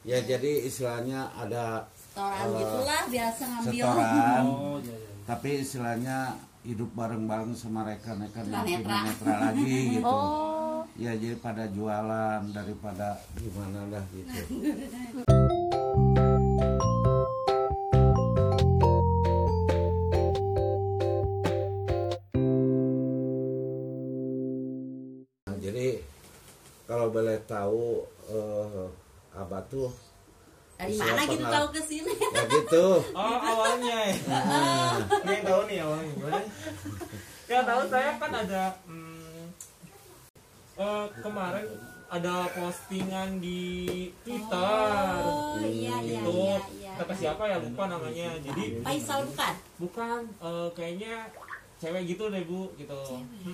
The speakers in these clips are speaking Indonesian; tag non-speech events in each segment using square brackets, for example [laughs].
ya jadi istilahnya ada Setoran eh, gitulah biasa ngambil. setoran. Oh, iya, iya. tapi istilahnya hidup bareng-bareng sama rekan-rekan yang tunanetra lagi gitu. Oh, ya jadi pada jualan daripada gimana dah gitu [laughs] Dari Siapa mana gitu nggak? tahu ke sini? ya [laughs] gitu Oh awalnya ya. [laughs] Ini yang tahu nih awalnya gimana? Yang tahu saya kan ada hmm, eh, kemarin ada postingan di Twitter. Oh, iya iya itu iya iya. kata siapa ya lupa namanya. Jadi Faisal bukan? bukan eh, kayaknya cewek gitu deh bu gitu.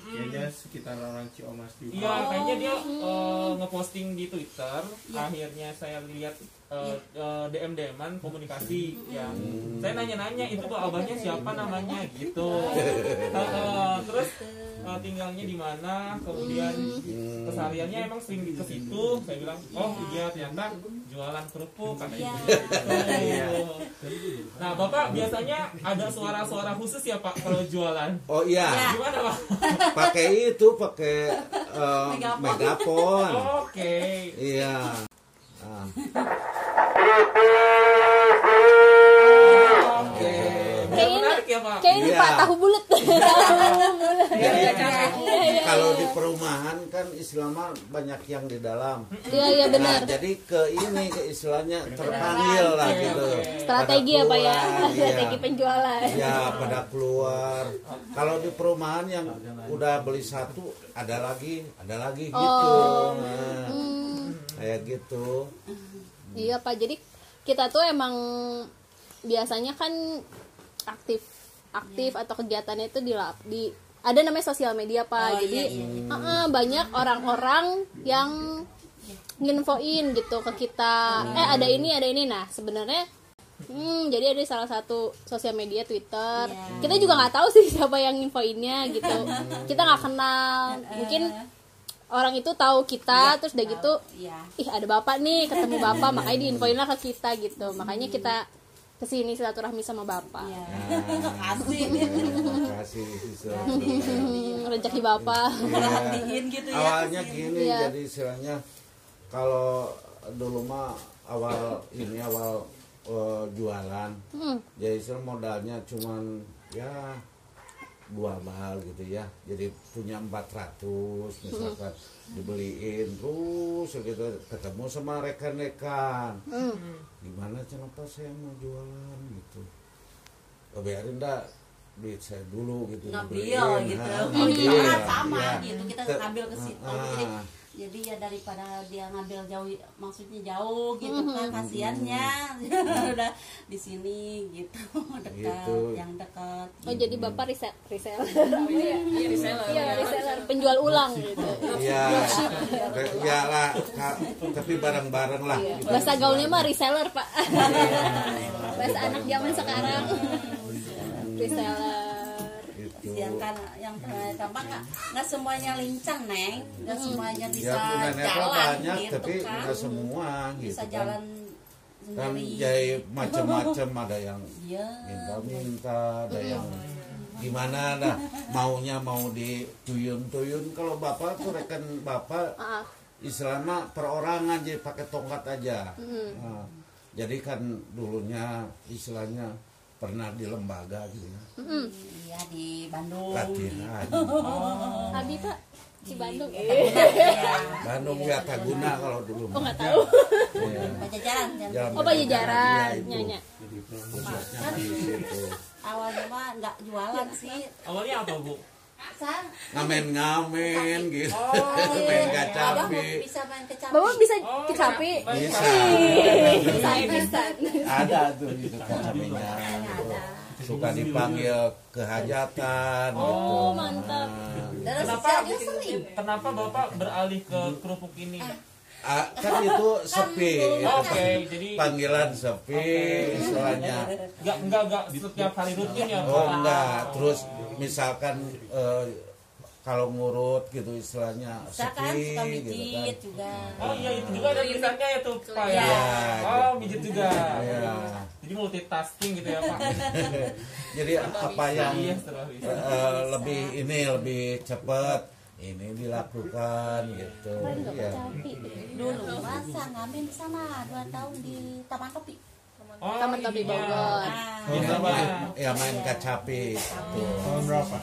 Kayaknya sekitar orang Ciomas juga. Iya, Oh. kayaknya dia eh, ngeposting di Twitter. Iya. Akhirnya saya lihat eh, eh, DM DM-an komunikasi ya. Saya nanya-nanya itu tuh abahnya siapa namanya gitu. [laughs] Eh, terus eh, tinggalnya di mana? Kemudian kesehariannya emang sering ke situ. Saya bilang, "Oh, iya ternyata jualan kerupuk katanya." Iya. Gitu. Nah, Bapak biasanya ada suara-suara khusus ya, Pak kalau jualan? oh iya Ya. Gimana, Pak? pakai itu pakai eh, Megapon. megapon Oke. iya Ah, ya, Pak. kayak ini Iya. Pak tahu bulat. [laughs] tahu bulat. Iya, iya. Iya, iya, kalau iya. di perumahan kan istilahnya banyak yang di dalam Iya, iya benar. Nah, jadi ke ini ke istilahnya terpanggil lah gitu oke. Strategi apa ya? keluar, [laughs] Strategi iya. penjualan. ya pada keluar kalau di perumahan yang udah beli satu ada lagi ada lagi gitu Oh. nah, kayak gitu Iya Pak, jadi kita tuh emang biasanya kan aktif aktif atau kegiatannya itu di di ada namanya sosial media Pak. Oh, jadi iya, iya, iya. uh-uh, banyak orang-orang yang nginfoin gitu ke kita. Eh ada ini ada ini. Nah sebenarnya Hmm, jadi ada salah satu sosial media Twitter. Iya. Kita juga nggak tahu sih [laughs] siapa yang infoinnya gitu. Kita nggak kenal. Mungkin orang itu tahu kita, terus udah gitu Iya. ih ada bapak nih ketemu bapak makanya diinfoin lah ke kita gitu makanya kita ke sini silaturahmi sama bapak. Iya. Nah, kasih. Sister. hmm, rezeki bapak. Perhatiin gitu ya. awalnya gini Iya. jadi istilahnya kalau dulu mah awal ini awal eh, jualan Hmm. jadi istilah modalnya cuman ya dua bal gitu ya. Jadi punya 400 misalkan dibeliin terus gitu ketemu sama rekan-rekan gimana kenapa saya mau jualan gitu oh, biarin dah duit saya dulu gitu ngambil gitu. Ha, ngambil, gitu kan sama iya. gitu. Kita ngambil ke situ. Ah, Jadi jadi ya daripada dia ngambil jauh maksudnya jauh gitu kan kasihannya. [laughs] Udah di sini gitu [laughs] dekat Gitu. yang dekat oh jadi bapak reseller reseller iya. Reseller. Iya reseller penjual ulang gitu. Iya, ya lah, tapi bareng-bareng lah. gitu. bahasa gaulnya mah reseller pak. Bahasa anak zaman sekarang. Reseller Gitu. kasihan kan yang eh, gampang nggak nggak semuanya lincah neng. Nggak semuanya bisa Ya jalan banyak, gitu tapi kan. nggak semua gitu bisa kan. jalan Kan jadi macam-macam [laughs] ada yang Iya. minta-minta, ada yang gimana. Dah maunya mau dituyun-tuyun. Kalau bapak tuh rekan bapak ah. istilahnya perorangan jadi pakai tongkat aja. Nah, jadi kan dulunya istilahnya pernah di lembaga gitu ya. Iya di Bandung. Latihan. Abi pak di Bandung. Iya. Bandung ya Taguna kalau dulu oh nggak tahu. Iya. Pajajaran oh pajajaran Iya, nyanyi Khususnya di situ. awalnya mah nggak jualan sih. Awalnya apa, Bu? Ngamen-ngamen gitu. Oh, main kacapi bisa main kecapi? Bapak bisa Oh, kecapi? Bisa. Bisa. Bisa ada tuh itu kacapinya suka dipanggil kehajatan gitu. oh mantap. Terus Kenapa kenapa Bapak beralih ke kerupuk ini? Ah, kan itu sepi gitu. Oke, jadi panggilan sepi istilahnya enggak enggak enggak setiap hari rutin ya, oh enggak terus misalkan eh, kalau ngurut gitu istilahnya bisa kan sepi suka gitu kan juga Oh iya itu juga ada tulisannya ya tuh Pak ya. Iya. Oh mijit juga. Iya. Jadi multitasking gitu ya Pak. [laughs] jadi apa yang Iya setelah bisa. eh, lebih ini lebih cepat ini dilakukan gitu ya dulu masa ngamen di sana dua tahun di Taman Topi Oh, Taman Topi iya. Bogor. nah, Oh, Iya. main, ya main kacapi gitu. Tahun berapa?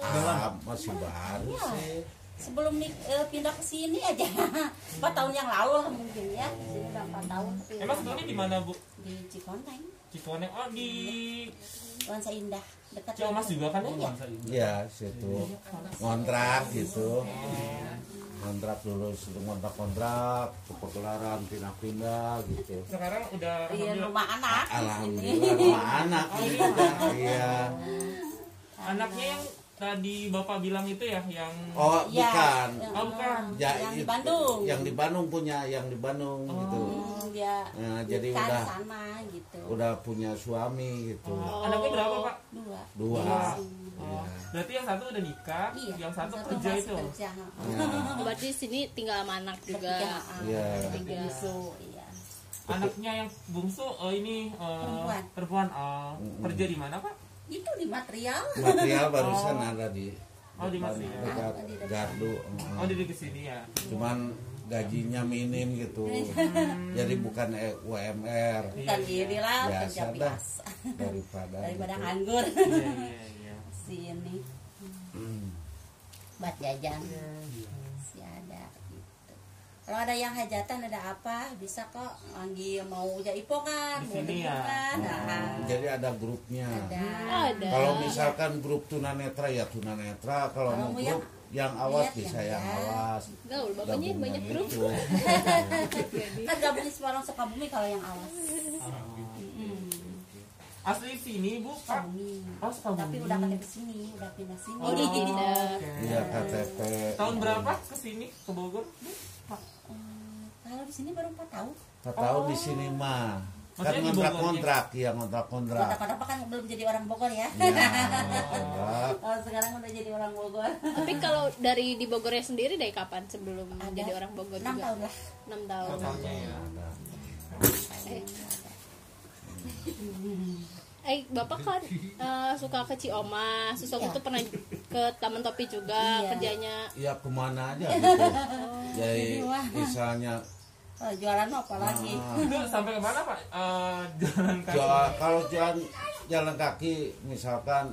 Ah, masih baru Iya. sih sebelum nih eh, pindah ke sini aja [laughs] empat tahun yang lalu lah mungkin ya di sini udah empat tahun tapi Emang sebelumnya di mana Bu? di Cikoneng Cikoneng. Oh di Nuansa Indah dekat Ciamas juga kan ya? Iya. ya situ ngontrak gitu ngontrak dulu situ ngontrak kontrak kepegelaran pindah-pindah gitu. Sekarang udah Iya, rumah anak. Alhamdulillah rumah anak gitu. iya. Anaknya yang tadi Bapak bilang itu ya yang oh Iya, bukan. Yang- Oh, bukan. ya yang di Bandung. yang di Bandung punya yang di Bandung gitu Hmm, Nah, jadi udah sana gitu udah punya suami gitu Oh, anaknya berapa Pak? dua dua Oh, berarti yang satu udah nikah, iya yang satu satu kerja itu. kerja. Ya, [laughs] berarti di sini tinggal sama anak juga. Iya. Bungsu, iya Anaknya yang bungsu oh, ini eh, Perempuan. perempuan. Oh, kerja di mana Pak? itu di material material [laughs] barusan ada di Oh, di Ah, di depan. gardu Oh, di ke sini ya. cuman gajinya minim gitu. Jadi bukan eh, UMR bukan inilah Biasa kerja dah. daripada daripada gitu. nganggur. Iya, iya, iya. sini. Hmm. buat jajan. Si ada gitu. Kalau ada yang hajatan ada apa? Bisa kok lagi mau jaipo kan Di mau ya? kan nah, jadi ada grupnya. Ada. Ada. Kalau misalkan grup tunanetra ya tunanetra. Kalau mau grup yang awas lihat bisa yang yang awas gaul bapaknya banyak grup [laughs] kan gabungin semua orang Sukabumi kalau yang awas Oh. Mm, Asli sini Bu, Pak. Sukabumi Oh, Sukabumi. tapi udah KTP sini udah pindah sini Oh, Pindah. oke. iya KTP Tahun berapa ke sini ke Bogor? Bu? Pak. Eh, kalau di sini baru 4 tahun Empat tahun di sini mah Maksudnya di kontrak kontrak. Ya kontrak kontrak. Kota-kota kan belum jadi orang Bogor ya. Ya kontrak kalau [laughs] sekarang udah jadi orang Bogor. Tapi kalau dari di Bogornya sendiri dari kapan sebelum Ada. jadi orang Bogor 6 juga? tahun lah. Enam tahun. Totalnya ya. ada. eh, eh bapak kan eh, suka ke Cioma waktu Iya. itu pernah ke Taman Topi juga Iya. kerjanya. Ya ke mana aja gitu. [laughs] Jadi Wah. misalnya Kalau jualan apa lagi ah, Itu sampai ke mana Pak? Eh, jalan kaki. jual- kalau jalan jalan kaki misalkan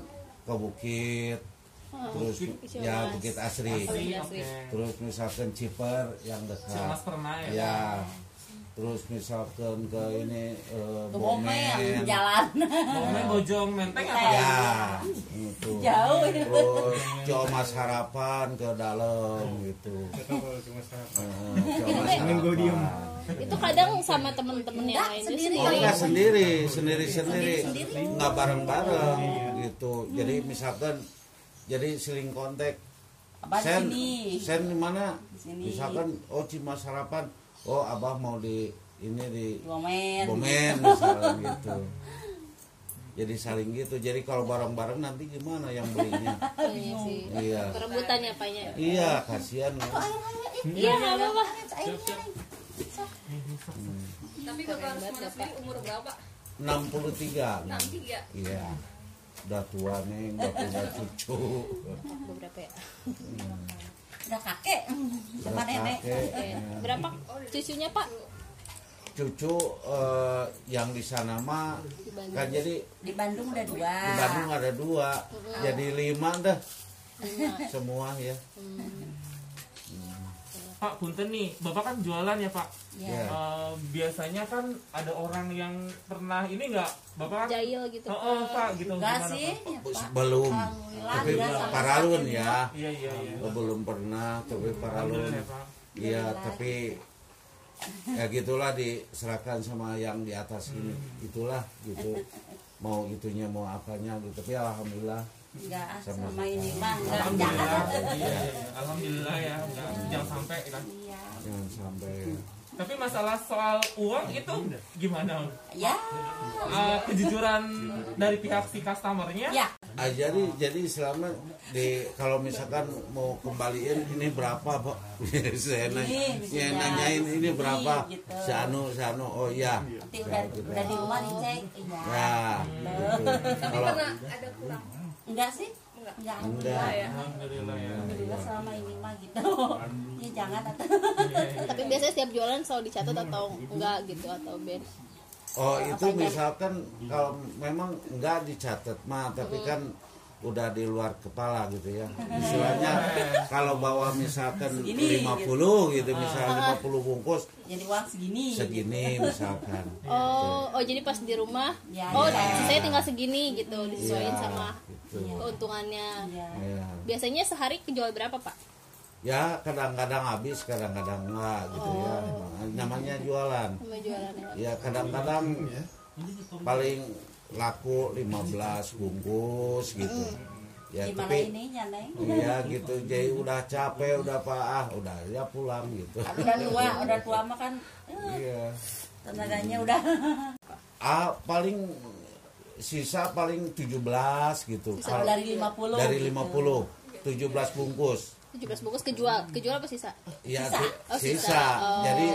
ke bukit terus Ciumas. ya bukit asri Asri, Asri. oke. terus misalkan ciper yang dekat pernah ya? ya terus misalkan ke ini eh, ke Bomen Bomen jalan Momen Bojong Menteng apa? ya itu jauh itu terus Ciomas Harapan ke dalam gitu kalau cuma sarapan. Eh. Harapan itu kadang sama temen-temen yang lain sendiri. Oh sendiri enggak sendiri, sendiri sendiri, Sendiri-sendiri. nggak bareng bareng gitu. Jadi misalkan, jadi seling kontak. Sen, sini sen di mana? Misalkan, oh Cimas Harapan, oh abah mau di ini di Bomen Bomen misalkan [laughs] gitu. Jadi saling gitu. Jadi kalau bareng-bareng nanti gimana yang belinya? [laughs] Iya sih Iya, perebutan ya paknya iya kasihan ya. iya nggak apa-apa Tapi Bapak harus sendiri umur berapa? 63 63. Iya. Udah tua nih, udah punya cucu. beberapa ya udah kakek sama nenek. berapa cucunya pak? Cucu eh, yang di sana mah kan jadi di Bandung udah dua. Di Bandung ada dua, jadi lima dah. Semua ya. Pak Punten nih, Bapak kan jualan ya Pak. ya Ya. Eh, biasanya kan ada orang yang pernah ini nggak, Bapak kan? jahil gitu Oh, oh, Pak gitu. enggak Gimana, sih Pak? ya, Pak. Belum, tapi paralun ya. Iya iya iya. Oh, belum pernah, tapi paralun. Ya. Iya, tapi ya gitulah diserahkan sama yang di atas ini. Itulah gitu. [laughs] Mau itunya mau apanya gitu. Tapi alhamdulillah enggak Sama- sama ini mah enggak Alhamdulillah. Iya, iya. Alhamdulillah ya. Nggak- Jangan sampai kan. iya jangan sampai Tapi masalah soal uang itu gimana? ya Eh, kejujuran dari pihak si customernya ya Ah, jadi jadi selama di kalau misalkan mau kembaliin ini berapa pak [laughs] saya nanya, ya, ya. nanyain ini Ini, berapa gitu. si Anu si Anu oh iya Ya, udah udah di rumah dicek iya ya gitu. Tapi kalau pernah ada kurang. Enggak sih? Enggak. enggak. Enggak. Ya. alhamdulillah ya. Alhamdulillah selama ini mah gitu. Ya jangan atau tapi biasanya setiap jualan selalu dicatat atau enggak gitu atau beda oh itu misalkan kalau memang enggak dicatat mah tapi kan udah di luar kepala gitu ya. [laughs] Istilahnya kalau bawa misalkan Segini, 50 gitu. misalnya 50 bungkus jadi uang segini. segini misalkan. Oh oh jadi pas di rumah Ya, oh ya. saya tinggal segini gitu disesuaikan Iya, sama gitu. Keuntungannya. Ya Ya. biasanya sehari kejual berapa pak? Ya kadang-kadang habis kadang-kadang enggak gitu ya. Namanya jualan. Jualannya ya. Kadang-kadang paling laku 15 bungkus gitu. Ya gimana tapi ininya neng? iya gitu. Jadi udah capek udah apa ah udah ya pulang gitu. Udah tua udah tua mah kan eh, iya. tenaganya udah. Ah paling sisa paling 17 gitu Kalau dari 50 dari gitu. 50 17 bungkus 17 bungkus kejual kejual apa sisa ya Sisa. Oh, sisa. sisa Oh. jadi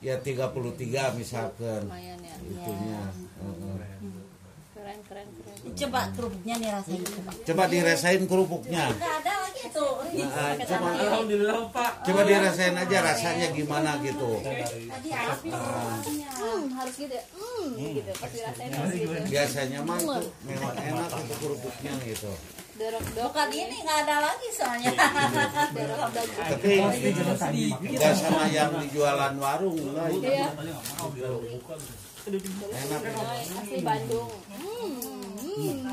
ya 33 misalkan lumayan ya itunya Heeh. keren keren keren. Coba kerupuknya nih rasain coba. Coba dirasain kerupuknya. Nggak ada lagi tuh. Nah, coba. alhamdulillah pak. Coba dirasain aja rasanya gimana gitu. Tadi kerupuknya hmm, harus gitu ya. Hmm, gitu pas dirasain harus gitu. biasanya mah itu memang enak itu kerupuknya gitu. Bukan ini nggak ada lagi soalnya. Dorok daging tapi nggak sama yang di jualan warung lah iya enak asli Bandung. Hmm.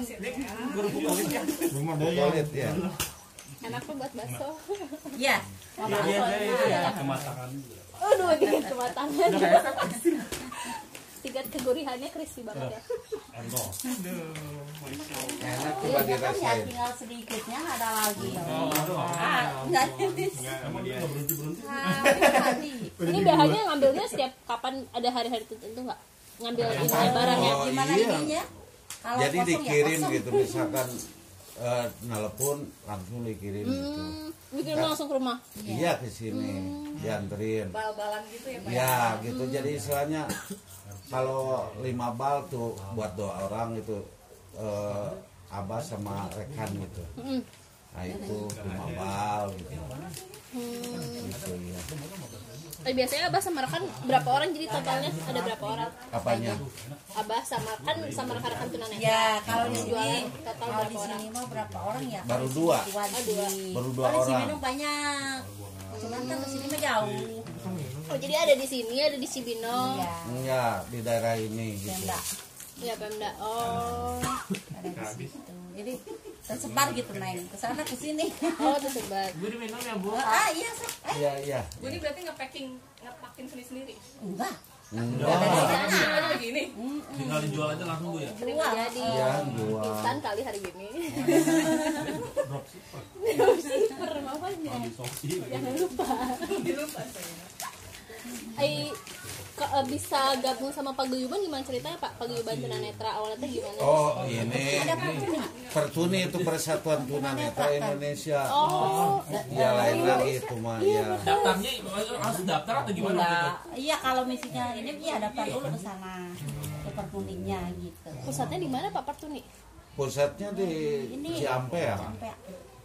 Rumah daya. kulit ya. Enak tuh buat bakso. Ya mama Iya, iya, iya, iya. Kematangan. aduh tingkat kematangan. Tingkat kegurihannya crispy banget ya. Enggak. enak Iya kan ya tinggal sedikitnya ada lagi. Aduh, ah ini biasanya ngambilnya setiap kapan ada hari-hari tertentu nggak ngambil ini barangnya Oh, gimana iya. ininya? Kalau jadi kosong ya dikirim kosong. gitu misalkan eh, nelpon langsung dikirim gitu. hmm, bikin langsung ke rumah? Iya ke sini dianterin. Bal-balan gitu ya, Pak. ya? gitu. Jadi istilahnya kalau lima bal tuh buat dua orang itu eh, abah sama rekan gitu. Hmm. Nah itu lima bal gitu. Gitu ya Tapi biasanya abah sama rekan berapa orang jadi totalnya? Ada berapa orang? Apanya? Abah sama kan sama rekan-rekan tunanetra ya kalau di sini total kalau berapa di orang? sini mau berapa orang ya? Baru di dua. sini dua di dua. sini. Baru dua Kalau di orang. Cibinong banyak. Cuman kan ke sini mah jauh. Oh jadi ada di sini ada di Cibinong. Ya ya di daerah ini gitu. Pemda. Ya Pemda. Oh. Ada di situ. Jadi tersebar gitu neng. Ke sana ke sini [laughs] oh tersebar gue diminum ya bu. Ah iya Sob. eh. Iya iya. Bu ini berarti nge-packing nge-packing sendiri-sendiri. enggak. Enggak. Semuanya begini. tinggal dijual aja langsung bu ya? Jual. jadi ya jual. instan kali hari gini. Dropshipper makanya jangan lupa. Dilupa saya. Ai ke- eh, bisa gabung sama paguyuban gimana ceritanya Pak? Paguyuban tunanetra awalnya gimana oh ini. Ada pertuni Pertuni itu Persatuan Tunanetra Indonesia. Oh ya lain lagi itu mah ya. daftarnya harus daftar atau gimana gitu Enggak. iya kalau misalnya ini iya daftar dulu ke sana ke pertuninya gitu. Pusatnya di mana Pak Pertuni? Pusatnya di Ini. Ciampe ya sampai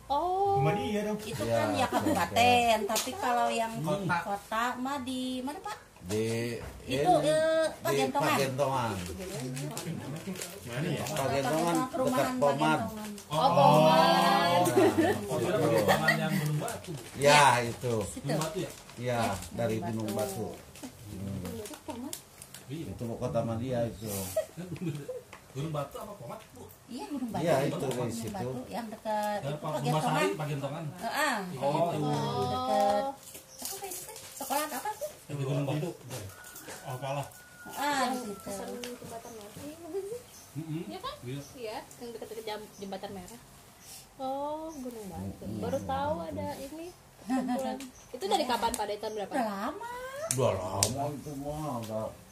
oh Rumah dia dong. itu Ya, kan ya kabupaten tapi kalau yang di kota mah di mana pak di itu ini, eh, di Pagentongan. Pagentongan. Mana ya? Pagentongan dekat Pomad oh yang gunung batu ya itu. Gunung batu ya ya dari Gunung Batu. Hmm. itu kota Madia itu. Gunung batu apa pomat bu? Iya gunung batu. Iya, itu di situ. batu yang dekat itu Pagentongan. Pagentongan. Eh, ah oh itu. Dekat apa itu sekolah apa tuh yang di gunung batu Oh kalah. ah di situ jembatan merah. Iya kan? Iya. Iya, yang dekat-dekat jembatan merah. Oh, Gunung Batu. Baru tahu ada ini. Itu dari kapan Pak? Dari tahun berapa? udah lama udah lama itu mah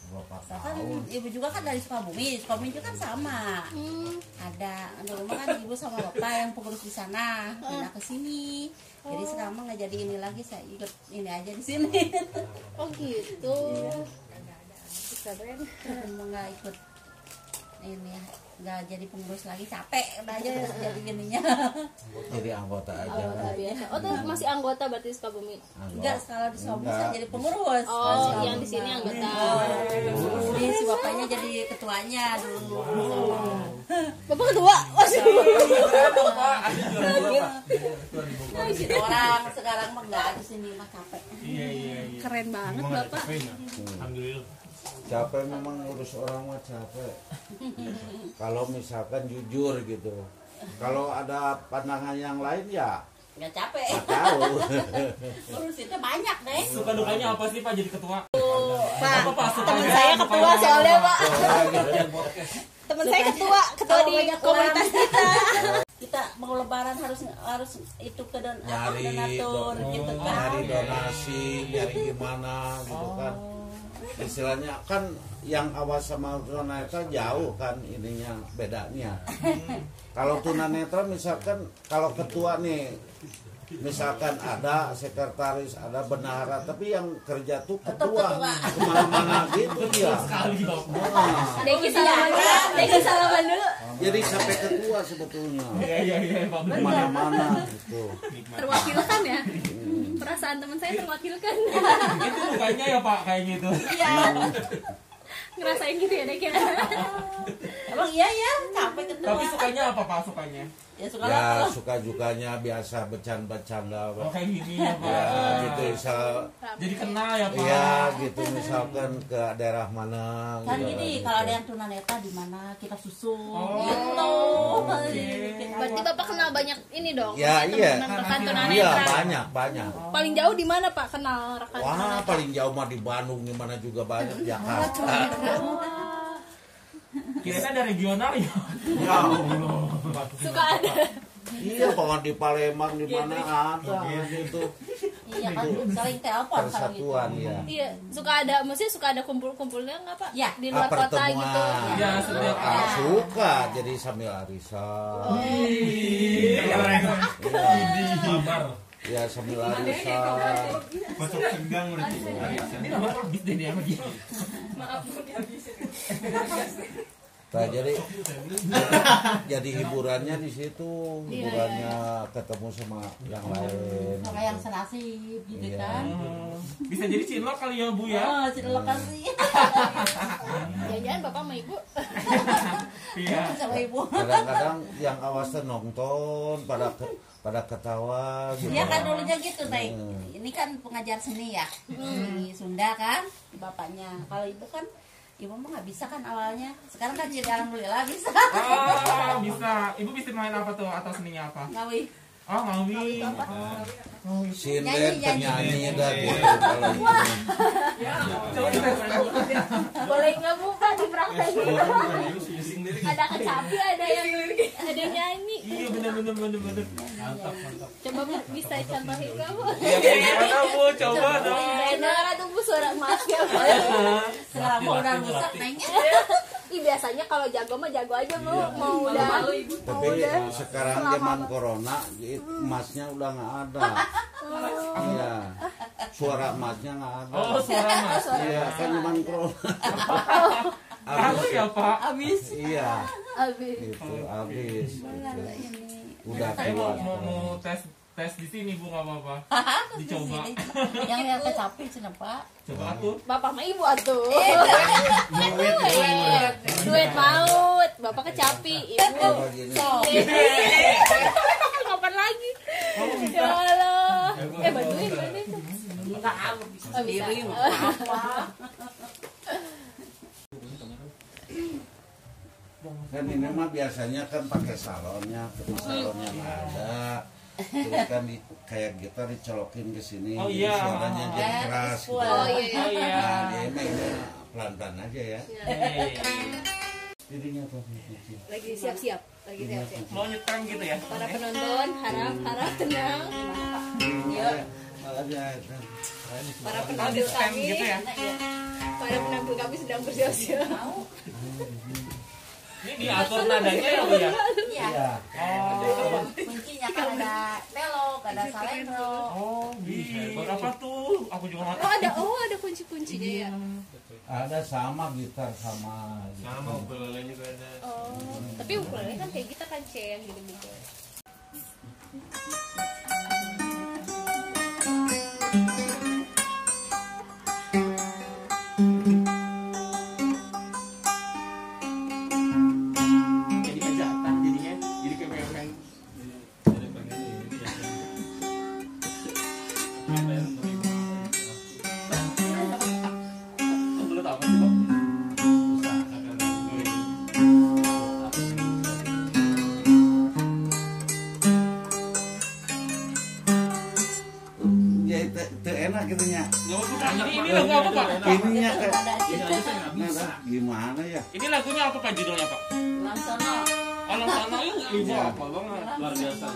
kan tahun ibu juga kan dari Sukabumi, Sukabumi juga kan sama. Hmm. Ada dulu mah kan ibu sama bapak yang pengurus di sana pindah ke sini. Jadi sekarang mah nggak jadi ini lagi, saya ikut ini aja di sini. [laughs] Oh gitu. Keren. Emang nggak ikut ini nggak jadi pengurus lagi capek udah aja jadi ininya [laughs] jadi anggota aja Anggota biasa. Oh tuh masih anggota berarti Sukabumi. enggak kalau di Sukabumi Enggak. saya jadi pengurus Oh, yang di sini anggota. Jadi si bapaknya jadi ketuanya dulu Bapak ketua. Si orang sekarang mah nggak di sini mah capek Iya iya iya. Keren banget Bapak. Alhamdulillah. Capek memang ngurus orang mah capek. Kalau misalkan jujur gitu. Kalau ada pandangan yang lain ya nggak capek. nggak tahu. [laughs] Ngurusinnya banyak deh Suka dukanya apa sih Pak jadi ketua? Pak, Apa Pak? Suka teman saya ketua soalnya Pak. Teman saya ketua, ketua di banyak komunitas kita. kita mau lebaran harus harus itu ke don nyari donatur do- gitu kan. nyari donasi nyari gimana gitu kan istilahnya kan yang awas sama tunanetra jauh kan ininya bedanya. [laughs] Kalau tunanetra misalkan kalau ketua nih misalkan ada sekretaris ada bendahara tapi yang kerja tuh ketua ke mana-mana gitu ya Deki salaman dulu. Deki salaman dulu. jadi sampai ketua sebetulnya Iya iya iya ke mana-mana gitu Terwakilkan ya. Perasaan teman saya terwakilkan. Itu dukanya ya Pak kayak gitu. iya Ngerasain gitu ya Deki. emang iya ya capek ketua Tapi sukanya apa Pak sukanya? Ya suka ya lah [laughs] suka dukanya biasa bercanda-bercanda Oh kayak gini ya Pak. ya gitu misal Jadi kenal ya Pak. Iya gitu misalkan ke daerah mana kan gitu, gini gitu. kalau ada yang tunanetra di mana kita susun Oh, gitu. [laughs] Kita Berarti Bapak kenal banyak ini dong. Ya, iya. Rekan Iya banyak banyak Paling jauh di mana Pak kenal rekan Wah tunanetra? paling jauh mah di Bandung gimana juga banyak Jakarta Kira ada regional ya. ya Allah Suka ada. iya pengen di Palembang di mana ada gitu iya kan saling telepon kalau gitu persatuan ya Iya, suka ada, maksudnya suka ada kumpul-kumpulnya nggak Pak? Ya. Di Ah, luar kota pertemuan. gitu. Ya setiap Ah, suka jadi sambil arisan Sabar. ya sambil arisan Kocok tegang berarti. Ini nama habis deh dia lagi. Maaf Bu [laughs] dihabisin. Nah, jadi jadi hiburannya di situ hiburannya ketemu sama yang lain sama yang senasib gitu Iya. kan Oh, Bisa jadi cinlok kali ya Bu ya. oh sudah lokasi [laughs] Jangan-jangan Bapak sama Ibu. [laughs] Iya. sama ibu kadang-kadang yang awas nonton pada ke- pada ketawa gitu Dia kan dulunya gitu, Teh. Hmm. Ini kan pengajar seni ya. Di Sunda kan, bapaknya. Kalau ibu kan ibu mah nggak bisa kan awalnya. Sekarang kan jadi alhamdulillah bisa. Oh, bisa. Ibu bisa main apa tuh atau seninya apa? Ngawi. Oh, ngawi. Oh. sinden Nyanyi, nyanyi. penyanyi dah gitu kalau itu. Boleh nggak Bu Pak dipraktekin? Ada kecapi, ada yang ada yang nyanyi. Iya bener bener bener bener. Mantap, mantap. Coba Bu bisa contohin Bu? Iya gimana Bu? Coba dong. Dengar tuh Bu suara emasnya Bu. [laughs] Sekarang mau udah rusak. Ih biasanya kalau jago mah jago aja Bu. Mau udah mau tapi udah sekarang zaman corona emasnya udah nggak ada. Iya. Suara emasnya nggak ada. Oh, suara mas. [laughs] iya kan zaman corona. [laughs] Tahu ya? Pak. Habis. iya. Habis. itu habis. Gitu. Udah Saya mau tua mau, mau tes tes di sini Bu nggak apa-apa. [laughs] Dicoba. Yang yang kecapi Pak. Coba atuh. Bapak sama ibu atuh. [laughs] Duit. Duit maut. Bapak kecapi. Ibu. [laughs] Kapan lagi? Ya Allah. Eh bantuin, bantuin. Enggak aku bisa Oh, bisa. sendiri nggak apa. kan ini mah biasanya kan pakai salonnya tapi salonnya nggak ada terus kan di, kayak gitar dicolokin ke sini Oh, iya. suaranya jadi Eh, keras gitu. Oh iya. Oh iya. nah dia ini pelan-pelan aja ya Eh, jadinya apa Lagi siap-siap. Lagi siap-siap. Mau nyetrem gitu ya? Para penonton harap harap tenang. Iya. kan Para Oh, stem kami. gitu ya? Iya. Pada penampil kami sedang bersiap-siap. Ini diatur nadanya ya, Bu ya? Iya. Oh, Kuncinya kan ada belok, ada salendro. oh, bisa. Berapa tuh? Aku juga nggak Oh ada oh ada kunci-kuncinya ya. ada sama gitar sama gitu. Sama ukulele juga ada. Oh, tapi ukulele kan kayak kita kan C yang gitu-gitu. Ibu apa banget. Luar biasa.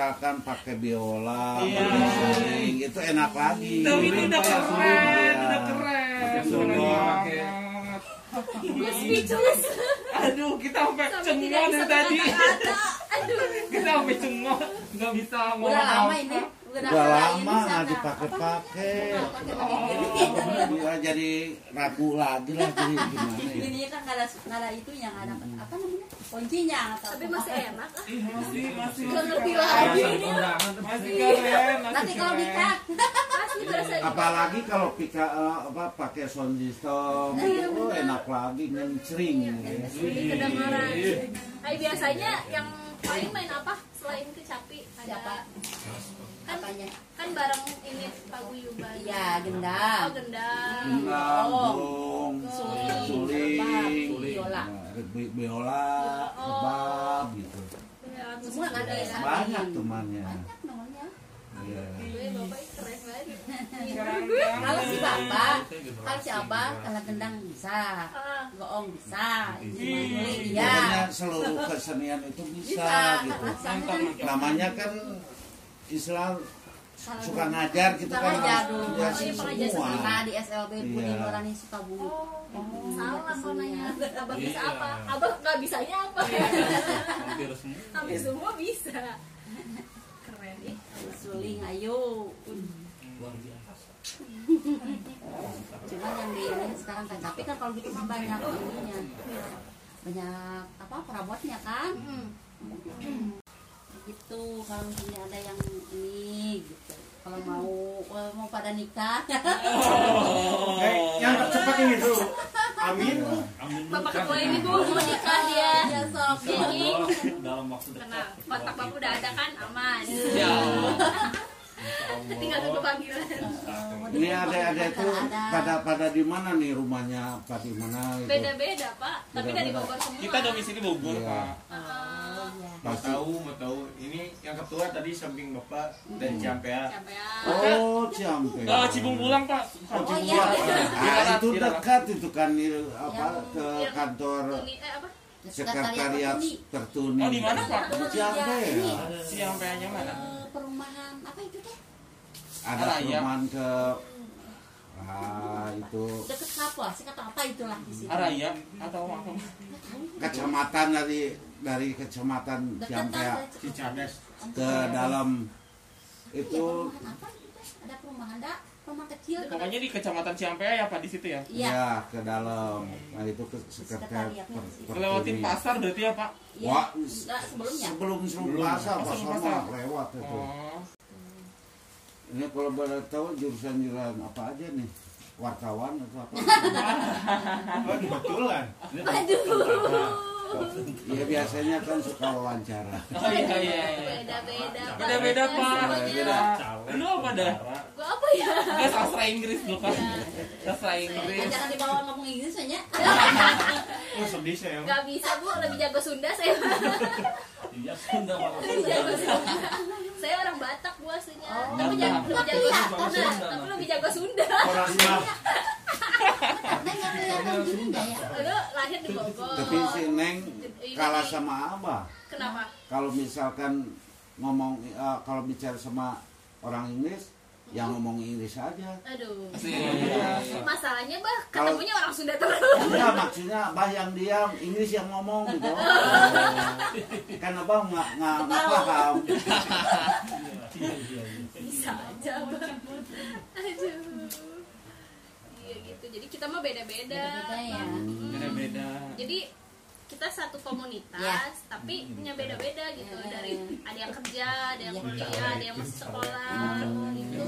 Misalkan pakai biola Iya. pakai suling itu enak lagi Tuh, ini udah keren, Iya. udah keren. Pakai Keren suling. banget. Gue speechless. Aduh, kita sampai cengok dari tadi. Kita sampai cengok, nggak bisa ngomong Udah lama apa. ini. Udah nggak lama ini nggak dipakai-pakai. Pakai Dia jadi ragu lagi lah jadi gimana ya? Ininya kan nggak ada nggak ada itu yang ada apa namanya? Kuncinya atau Tapi masih enak. ah. Ih, masih, masih. Ngerti lagi. Masih keren, masih. Nanti kalau nikah berasa apalagi kalau pika eh, apa pakai sound system itu oh, enak lagi ngencring. Gitu ya. Ini kedengaran. Ay, biasanya yang paling main apa selain kecapi? Ada kan apanya kan bareng ini paguyuban. iya gendam Oh, gendang. Gendang, Oh. burung, Suling, suling, biola. bi- biola, Oh. rebab gitu. semua ada yang banyak temannya banyak nomornya iya. Bapak keren banget. Kalau si bapak kalau si abah kalau gendang bisa. Ah. goong bisa. Guling, Pokoknya iya. seluruh kesenian itu bisa, bisa. gitu. Namanya kan Islam kalau suka dulu- ngajar suka kan ngajar dulu. pengajar. Nah, di SLB Budi Iya. Nurani Sukabumi Hmm, salah kesenian. kok nanya. Abah bisa Iya. apa? Abah nggak bisanya apa? Hampir semua. Hampir semua bisa. Keren. Ih suling ayo. Luar biasa. Cuma yang di ini sekarang kan tapi kan kalau gitu mah banyak ininya. Banyak apa perabotnya kan gitu kalau misalnya ada yang ini gitu. Kalau mau eh, mau pada nikah. [laughs] Eh, yang cepat ini dulu. Amin. amin. Bapak ketua ini bu mau nikah dia. Ya sok jadi dalam waktu dekat. Kontak bapak udah ada kan? Aman. Ya. Tinggal tunggu panggilan ini ada-ada itu pada pada di mana nih rumahnya apa di mana gitu beda beda pak tapi dari Beda-beda. Bogor semua Kita domisili Bogor, Iya. Pak. Oh, iya. Mau tahu, mau tahu. Ini yang ketua tadi samping bapak dan Ciampea. siapa ya oh Ciampe Oh, Cibung pulang, Pak. Oh, Oh, Cibung iya. Pulang. Ah, itu Iya. dekat itu kan ini, apa Yang- ke Yang kantor eh apa sekretariat Tertuni. Oh, di mana, Pak? di Ciampe Ini. ya Siang PA-nya mana? Eh, perumahan itu ada perumahan ke ah itu. Deket apa sih kata apa itulah di sini Araya atau apa? kecamatan dari dari kecamatan Deket Ciampe ada Cicadas. ke dalam. Iya, itu ada perumahan ada rumah kecil Pokoknya di Kecamatan Ciampea ya, Pak, di situ ya. iya. Ya ke dalam. Nah itu ke sekretariat tertuni. Lewatin pasar berarti ya, Pak. iya Wah, enggak sebelumnya. sebelum sebelum Belum. pasar pas sebelum sama pasar. lewat itu. Oh. Ini kalau boleh tahu jurusan jurusan apa aja nih wartawan atau apa Oh, kebetulan. Iya biasanya kan suka wawancara Oh iya iya iya. beda beda Beda-beda, Pak. Beda. Lu apa dah? gua apa ya Enggak sastra Inggris lu kan. Sastra Inggris. jangan dibawa ngomong Inggris aja Oh, sedih saya. nggak bisa bu lebih jago Sunda saya iya Sunda malah lebih jago Sunda aslinya. Oh, tapi jago lebih jago Iya, Sunda tapi lebih jago Sunda. Ya. Lu lahir di Bogor. Tapi si Neng kalah sama Abah. Kenapa? Kalau misalkan ngomong eh, kalau bicara sama orang Inggris yang ngomong Inggris aja. Aduh. Iya. [laughs] masalahnya bah ketemunya orang Sunda terus. Enggak maksudnya Abah yang diam Inggris yang ngomong gitu. [laughs] Kan Abah nggak nggak nggak paham. Iya iya iya bisa aja bah aduh. Iya gitu. Jadi kita mah beda-beda beda ya. Beda-beda. jadi kita satu komunitas Ya. tapi punya beda-beda gitu Ya. dari ada yang kerja ada yang Ya. kuliah ada yang masuk sekolah gitu.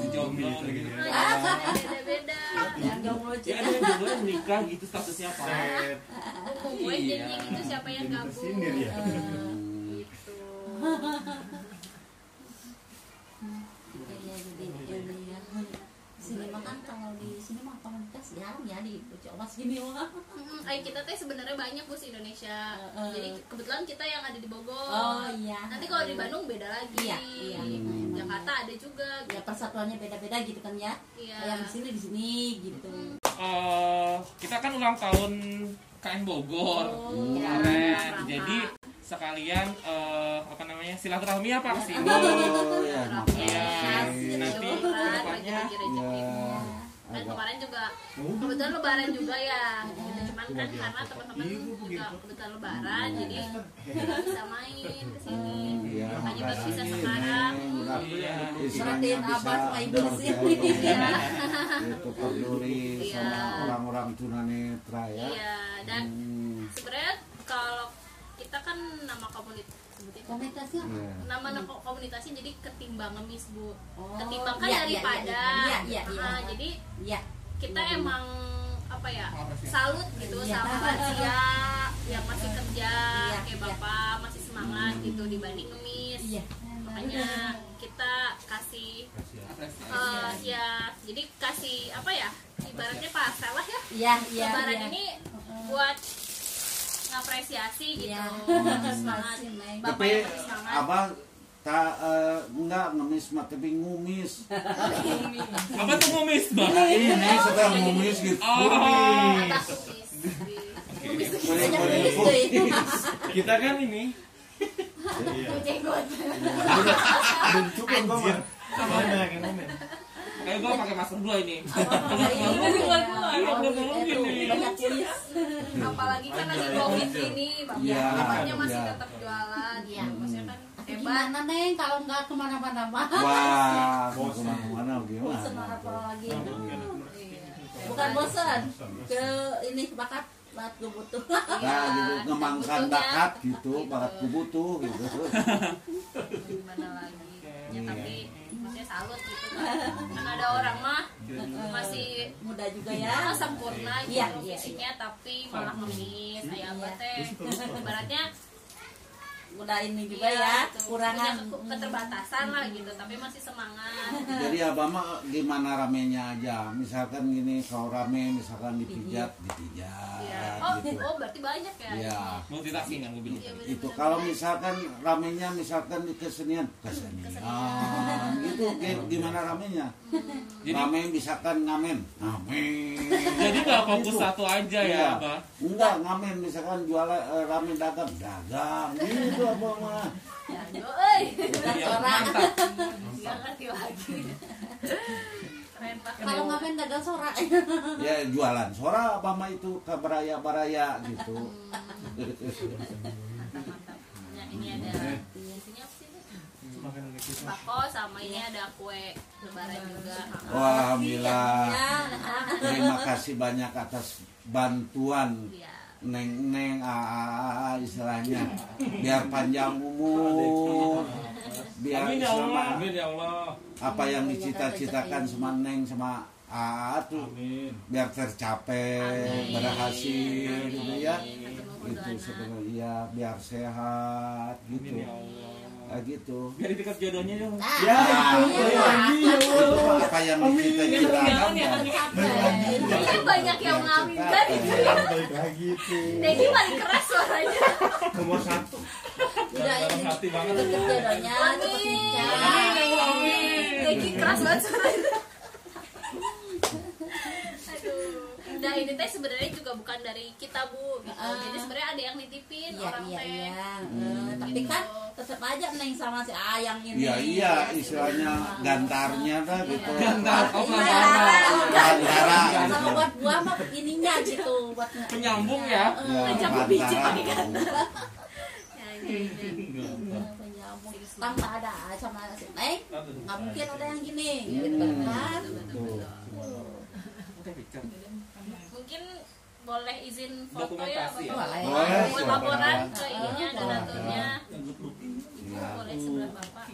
Nah, beda-beda yang jomblo Ya ada yang jomblo yang nikah gitu statusnya apa? Set. gue janji gitu siapa yang gabung ya. gitu [laughs] Iya, iya, jadi ini ya. Sini mah kan kalau di sini mah komunitas jarang ya di coba sini mah ay kita teh sebenarnya banyak bos Indonesia. Jadi kebetulan kita yang ada di Bogor. Oh iya. Nanti kalau di Bandung beda lagi. Iya, iya. Jakarta ada juga ya persatuannya beda-beda gitu kan ya. Iya. yang di sini di sini gitu. Eh, kita kan ulang tahun KN Bogor Oh, kemarin. iya. Jadi sekalian eh, apa namanya silaturahmi apa ke sini? oh ya Iya, makasih. Nanti Lebaran, depannya bagi-bagi rezeki. ya kan agak kemarin juga kebetulan lebaran juga ya. Gitu. cuman kan karena teman-teman juga kebetulan lebaran jadi bisa main ke sini. Iya, makanya baru bisa sekarang. Iya. Perhatiin bisa abah supaya ibu di sini. berjaya. itu peduli sama orang-orang tunanetra ya. Iya dan Hmm, sebenarnya kalau kita kan nama komunitas sebutin komunitasnya apa? iya. nama nama komunitasnya jadi ketimbang ngemis bu Oh, ketimbang kan daripada iya, iya, iya, Ah, iya. jadi Iya. kita Iya, emang apa ya salut gitu Iya. sama lansia yang masih kerja Iya, kayak iya. bapak masih semangat gitu dibanding ngemis Iya. makanya kita kasih eh, ya jadi kasih apa ya ibaratnya pasel lah ya Iya, iya. lebaran iya. ini buat ngapresiasi gitu. Iya. semangat bapak tapi yang semangat. abang tak eh, enggak ngemis mah tapi [laughs] ngumis. Apa tuh ngomis bang ini suka ngumis. gitu? Oh. kumis. deh. Kita kan ini. Jenggot. Bentukan gua kayak gue pakai masker dua ini ya. apalagi kan lagi covid ini bapak Iya, bapaknya masih iya. tetap jualan Iya. maksudnya kan gimana neng kalau nggak ke mana-mana mah? wah mau [laughs] ke mana-mana Bosan gimana apa lagi? Iya. Bukan bosan, ke ini bakat bakat gue butuh. nah [laughs] gitu ngemangkan Butuhnya. bakat gitu bakat butuh gitu [laughs] gimana lagi ya tapi salut gitu kan kan ada orang mah masih Muda juga ya. Ya. sempurna gitu Iya, iya, fisiknya tapi malah ngemis. Apa teh ibaratnya Muda ini juga iya, ya, gitu. kurangan. Keterbatasan lah gitu tapi masih semangat. [laughs] Jadi abah mah gimana ramenya aja? Misalkan gini kalau rame misalkan dipijat dipijat Iya. oh gitu. Oh berarti banyak ya? Iya. multitasking kan gue bilang Iya, bener, itu kalau misalkan ramenya misalkan di kesenian kesenian. Gitu kayak gimana ramenya? Jadi- rame misalkan ngamen. Ngamen. Jadi nggak fokus Gitu. satu aja Iya. ya apa enggak ngamen misalkan jualan eh, rame dagang. Dagang. gitu [laughs] apa mah ya euy Iya, sorak. ngerti lagi Kalau ngamen dagang sorak. ya jualan sora apa mah itu ke baraya baraya gitu ya ini ada apa sih? Bako sama ini ada kue lebaran juga Wah, alhamdulillah Ya, terima kasih banyak atas bantuan Iya. Neng neng aa istilahnya. Biar panjang umur. Biar amin ya Allah. Amin ya Allah. apa yang dicita-citakan sama neng sama aa tuh. Amin. biar tercapai Amin. berhasil gitu ya. Gitu anak. sebenarnya ya biar sehat gitu. Amin ya Allah Kayak gitu biar dekat jodohnya dong Nah, ya iya. itu mah apa yang dicita-citakan ya. Ini kan banyak yang mengaminkan gitu ya. Balik lagi tuh. Dedi paling keras suaranya. Nomor satu. Udah ini. hati banget jodohnya, cepet nikah. Dedi keras banget suaranya. Aduh. Nah ini teh sebenarnya juga bukan dari kita bu, gitu. Ah. Jadi sebenarnya ada yang nitipin Iya, orang iya, teh. iya. Eh, Tapi kan tetap aja neng sama si Ayang ini. Iya iya istilahnya gantarnya dah gitu. Gantar, oh, Iya. gantar. Gantara. Sama buat buah mah ininya gitu buat Penyambung ya? Ya, Campur biji gantara. pakai gantar. Ya, iya, iya. penyambung. Tanpa ada sama si Neng, nggak mungkin ada yang gini, Hmm. gitu kan? Mungkin boleh izin foto ya, Dokumentasi ya? Bapak? Boleh. Buat laporan ke Boleh. ininya donaturnya. Iya. Boleh sebelah bapak.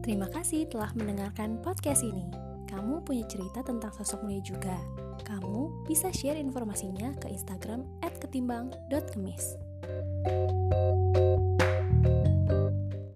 Terima kasih telah mendengarkan podcast ini. Kamu punya cerita tentang sosok mulia juga. Kamu bisa share informasinya ke Instagram @ketimbang.kemis.